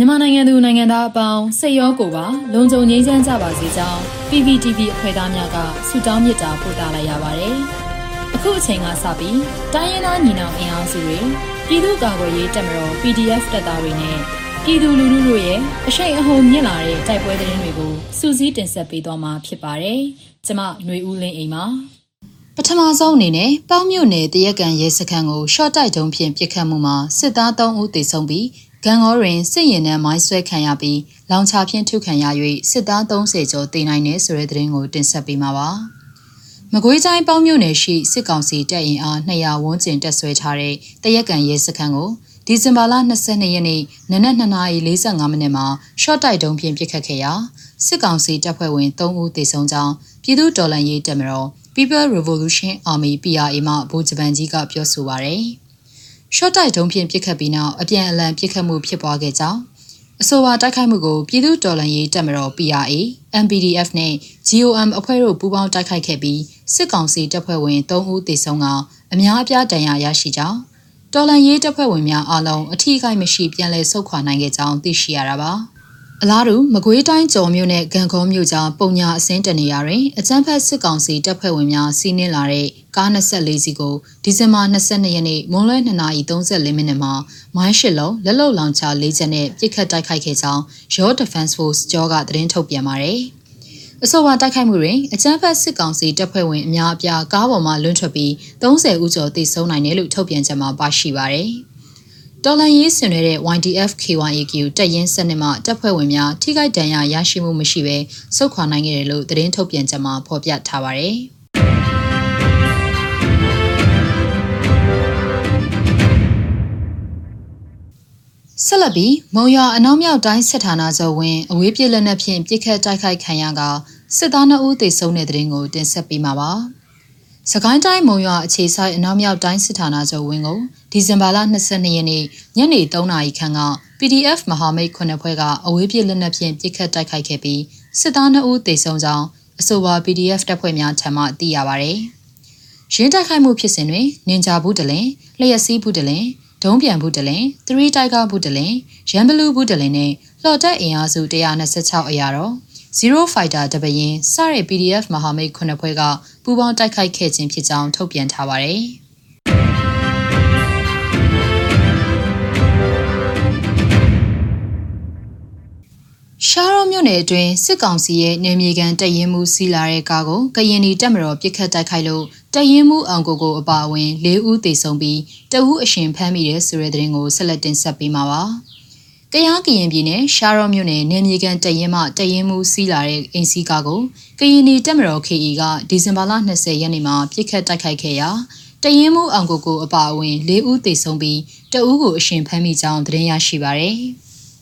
မြန်မာနိုင်ငံသူနိုင်ငံသားအပေါင်းစိတ်ရောကိုယ်ပါလုံခြုံငြိမ်းချမ်းကြပါစေကြောင်း PPTV အဖွဲ့သားများကဆုတောင်းမေတ္တာပို့သလိုက်ရပါတယ်။အခုအချိန်ကစပြီးတိုင်းရင်းသားညီနောင်အင်အားစုတွေပြည်သူ့ကာကွယ်ရေးတပ်မတော် PDF တပ်သားတွေနဲ့ပြည်သူလူထုတို့ရဲ့အရှိန်အဟုန်မြင့်လာတဲ့တိုက်ပွဲသတင်းတွေကိုစူးစီးတင်ဆက်ပေးသွားမှာဖြစ်ပါတယ်။ကျမຫນွေဦးလင်းအိမ်ပါပထမဆုံးအနေနဲ့ပေါင်းမြို့နယ်တရက်ကန်ရဲစခန်းကိုရှော့တိုက်တုံးဖြင့်ပစ်ခတ်မှုမှာစစ်သား3ဦးသေဆုံးပြီး ဂန်ဂေါတွင်စစ်ရင်နှံမိုင်းဆွဲခံရပြီးလောင်ချဖြင့်ထုခံရ၍စစ်သား30ကျော်တေနိုင်တဲ့ဆိုတဲ့သတင်းကိုတင်ဆက်ပေးမှာပါ။မကွေးတိုင်းပေါင်းမြို့နယ်ရှိစစ်ကောင်စီတပ်ရင်အား200ဝန်းကျင်တက်ဆွဲထားတဲ့တရက်ကန်ရဲစခန်းကိုဒီဇင်ဘာလ22ရက်နေ့နနက်2:45မိနစ်မှာရှော့တိုက်တုံးဖြင့်ပစ်ခတ်ခဲ့ရာစစ်ကောင်စီတပ်ဖွဲ့ဝင်3ဦးသေဆုံးကြောင်းပြည်သူ့တော်လှန်ရေးတပ်မတော် People Revolution Army PRA မှဗိုလ်ချုပ်ကြီးကပြောဆိုပါရယ်။ ရှော့တိုက်တုံးဖြင့်ပစ်ခတ်ပြီးနောက်အပြန်အလှန်ပစ်ခတ်မှုဖြစ်ပွားခဲ့ကြောင်းအဆိုပါတိုက်ခိုက်မှုကိုပြည်သူ့တော်လှန်ရေးတပ်မတော် PRA, MPDF နဲ့ GOM အဖွဲ့တို့ပူးပေါင်းတိုက်ခိုက်ခဲ့ပြီးစစ်ကောင်စီတပ်ဖွဲ့ဝင်3ဦးသေဆုံးကအများအပြားဒဏ်ရာရရှိကြောင်းတော်လှန်ရေးတပ်ဖွဲ့ဝင်များအားလုံးအထီးကိုက်မရှိပြန်လည်ဆုတ်ခွာနိုင်ခဲ့ကြောင်းသိရှိရတာပါ။ အလားတူမကွေးတိုင်းကြော်မြို့နဲ့ဂံခေါမြို့ကြားပုံညာအစင်းတနေရာတွင်အကြမ်းဖက်စစ်ကောင်စီတပ်ဖွဲ့ဝင်များစီးနင်းလာတဲ့ကား24စီးကိုဒီဇင်ဘာ22ရက်နေ့မွန်းလွဲ2:34မိနစ်မှာမိုင်းရှစ်လုံးလက်လုံလောင်ချ၄ချက်နဲ့ပစ်ခတ်တိုက်ခိုက်ခဲ့ကြောင်း Your Defense Force ကြောကသတင်းထုတ်ပြန်ပါတယ်။အဆိုပါတိုက်ခိုက်မှုတွင်အကြမ်းဖက်စစ်ကောင်စီတပ်ဖွဲ့ဝင်အများအပြားကားပေါ်မှလွင့်ထွက်ပြီး30ဦးကျော်သေဆုံးနိုင်တယ်လို့ထုတ်ပြန်ချက်မှာပါရှိပါတယ်။ တော်လန်ရေးဆင်နွှဲတဲ့ YDF KYAQ တပ်ရင်းစနစ်မှတပ်ဖွဲ့ဝင်များထိခိုက်ဒဏ်ရာရရှိမှုမရှိဘဲစုခွာနိုင်ခဲ့တယ်လို့သတင်းထုတ်ပြန်ချက်မှာဖော်ပြထားပါတယ်။ဆက်လက်ပြီးမုံရအနောက်မြောက်တိုင်းစစ်ဌာနချုပ်ဝင်အဝေးပြေလက်နက်ဖြင့်ပြစ်ခတ်တိုက်ခိုက်ခံရကစစ်သား2ဦးသေဆုံးတဲ့တဲ့ရင်ကိုတင်ဆက်ပေးမှာပါ။ စကိုင်းတိုင်းမုံရွာအခြေဆိုင်အနောက်မြောက်တိုင်းစစ်ဌာနချုပ်ဝင်းကိုဒီဇင်ဘာလ22ရက်နေ့ညနေ3နာရီခန့်က PDF မဟာမိတ်ခုနှစ်ဖွဲ့ကအဝေးပြေလက်နက်ဖြင့်ပစ်ခတ်တိုက်ခိုက်ခဲ့ပြီးစစ်သား2ဦးသေဆုံးကြောင်းအဆိုပါ PDF တပ်ဖွဲ့များထံမှသိရပါဗျ။ရင်းတိုက်ခိုက်မှုဖြစ်စဉ်တွင်နင်ဂျာဘူးတလင်လျှက်စီးဘူးတလင်ဒုံးပြန်ဘူးတလင်3တိုက်ကားဘူးတလင်ရန်ဘလူးဘူးတလင်နဲ့လှော်တက်အင်အားစု126အရာတော့ 0 Fighter တပရင်စတဲ့ PDF မဟာမိတ်ခုနှစ်ဖွဲ့ကပူးပေါင်းတိုက်ခိုက်ခဲ့ခြင်းဖြစ်ကြောင်းထုတ်ပြန်ထားပါတယ်။ရှားရောမြို့နယ်အတွင်းစစ်ကောင်စီရဲ့နေမြေကန်တပ်ရင်းမှုစီးလာတဲ့ကားကိုကရင်နီတပ်မတော်ပစ်ခတ်တိုက်ခိုက်လို့တပ်ရင်းမှုအောင်ကိုကိုအပါအဝင်၄ဦးသေဆုံးပြီးတအူးအရှင်ဖမ်းမိတဲ့ဆိုတဲ့သတင်းကိုဆက်လက်တင်ဆက်ပေးမှာပါ။ ကယားကရင်ပြည်နယ်ရှားရော့မြို့နယ်နေမြေကန်တရင်မှတရင်မှုစီးလာတဲ့အိမ်စီကားကိုကရင်နီတက်မတော် KE ကဒီဇင်ဘာလ20ရက်နေ့မှာပြစ်ခတ်တိုက်ခိုက်ခဲ့ရာတရင်မှုအောင်ကိုကိုအပါအဝင်၄ဦးသေဆုံးပြီးတဦးကိုအရှင်ဖမ်းမိကြောင်းသတင်းရရှိပါရယ်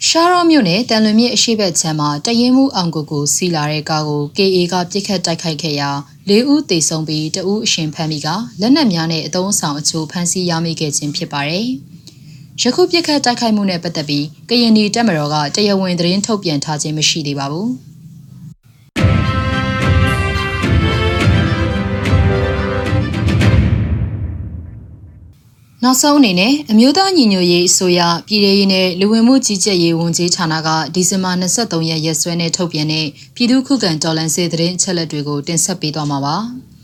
ရှားရော့မြို့နယ်တန်လွင်မြစ်အရှိဘက်ခြမ်းမှာတရင်မှုအောင်ကိုကိုစီးလာတဲ့ကားကို KA ကပြစ်ခတ်တိုက်ခိုက်ခဲ့ရာ၄ဦးသေဆုံးပြီးတဦးအရှင်ဖမ်းမိကလက်နက်များနဲ့အသုံးအဆောင်အချို့ဖမ်းဆီးရမိခဲ့ခြင်းဖြစ်ပါတယ်။ ယခုပြစ်ခတ်တိုက်ခိုက်မှုနဲ့ပတ်သက်ပြီးကရင်နီတပ်မတော်ကတရားဝင်သတင်းထုတ်ပြန်ထားခြင်းမရှိသေးပါဘူး။နောက်ဆုံးအနေနဲ့အမျိုးသားညီညွတ်ရေးအစိုးရပြည်ထောင်ရေးနဲ့လူဝင်မှုကြီးကြပ်ရေးဝန်ကြီးဌာနကဒီဇင်ဘာ23ရက်ရက်စွဲနဲ့ထုတ်ပြန်တဲ့ပြည်သူ့ခုခံတော်လှန်ရေးသတင်းအချက်အလက်တွေကိုတင်ဆက်ပေးသွားမှာပါ။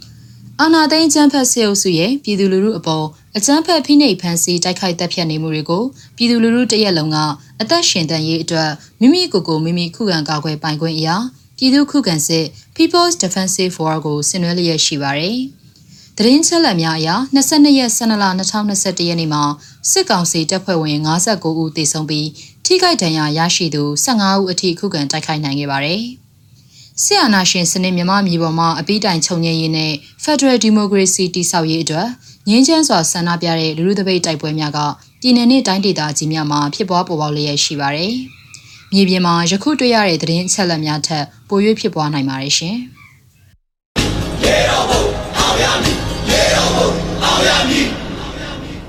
အာနာသိန်းချမ်းဖတ်စေအုပ်စုရဲ့ပြည်သူလူထုအပေါ်အကြမ်းဖက်ဖိနှိပ်ဖန်ဆီးတိုက်ခိုက်တပ်ဖြတ်နေမှုတွေကိုပြည်သူလူထုတရက်လုံးကအသက်ရှင်တန်ရေးအတွက်မိမိကိုယ်ကိုမိမိခုခံကာကွယ်ပိုင်ခွင့်အရာပြည်သူခုခံစစ် People's Defensive War ကိုဆင်နွှဲလျက်ရှိပါတယ်။သတင်းချက်လက်များအရ22ရက်12လ2021ရက်နေ့မှာစစ်ကောင်စီတပ်ဖွဲ့ဝင်59ဦးသေဆုံးပြီးထိခိုက်ဒဏ်ရာရရှိသူ15ဦးအထိခုခံတိုက်ခိုက်နိုင်ခဲ့ပါတယ်။ ဆရာနာရှင်စနစ်မြမမြေပေါ်မှာအပိတိုင်ချုပ်ငြိမ်းရေးနဲ့ Federal Democracy တည်ဆောက်ရေးအတွက်ငြင်းချမ်းစွာဆန္ဒပြတဲ့လူလူသပိတ်တိုက်ပွဲများကပြည်내နဲ့တိုင်းဒေသကြီးများမှာဖြစ်ပွားပေါ်ပေါက်လျက်ရှိပါတယ်။မြေပြင်မှာယခုတွေ့ရတဲ့သတင်းအချက်အလက်များထက်ပို၍ဖြစ်ပွားနိုင်ပါတယ်ရှင်။ရေတော်ဘုံအောင်ရမည်ရေတော်ဘုံအောင်ရမည်